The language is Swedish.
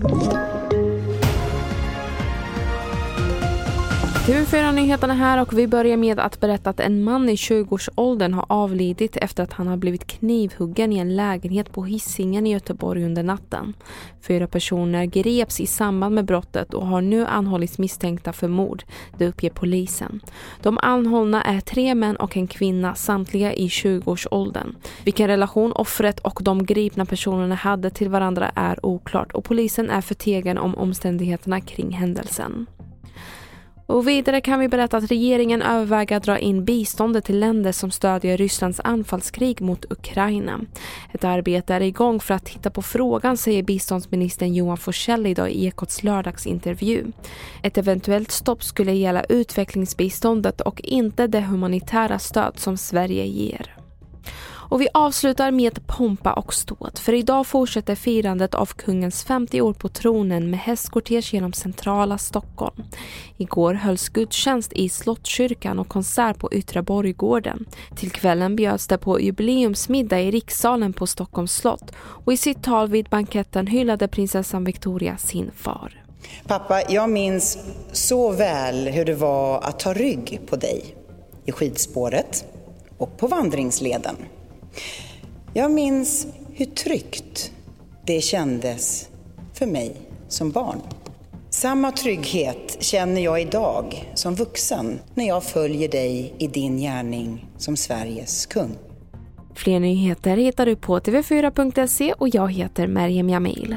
Thank you. TV4-nyheterna här och vi börjar med att berätta att en man i 20-årsåldern har avlidit efter att han har blivit knivhuggen i en lägenhet på Hisingen i Göteborg under natten. Fyra personer greps i samband med brottet och har nu anhållits misstänkta för mord, det uppger polisen. De anhållna är tre män och en kvinna, samtliga i 20-årsåldern. Vilken relation offret och de gripna personerna hade till varandra är oklart och polisen är förtegen om omständigheterna kring händelsen. Och vidare kan vi berätta att regeringen överväger att dra in biståndet till länder som stödjer Rysslands anfallskrig mot Ukraina. Ett arbete är igång för att titta på frågan säger biståndsministern Johan Forssell idag i Ekots lördagsintervju. Ett eventuellt stopp skulle gälla utvecklingsbiståndet och inte det humanitära stöd som Sverige ger. Och vi avslutar med pompa och ståt för idag fortsätter firandet av kungens 50 år på tronen med hästkortege genom centrala Stockholm. Igår hölls gudstjänst i Slottskyrkan och konsert på Yttre Borggården. Till kvällen bjöds det på jubileumsmiddag i rikssalen på Stockholms slott och i sitt tal vid banketten hyllade prinsessan Victoria sin far. Pappa, jag minns så väl hur det var att ta rygg på dig i skidspåret och på vandringsleden. Jag minns hur tryggt det kändes för mig som barn. Samma trygghet känner jag idag som vuxen när jag följer dig i din gärning som Sveriges kung. Fler nyheter hittar du på tv4.se och jag heter Merjem Jamil.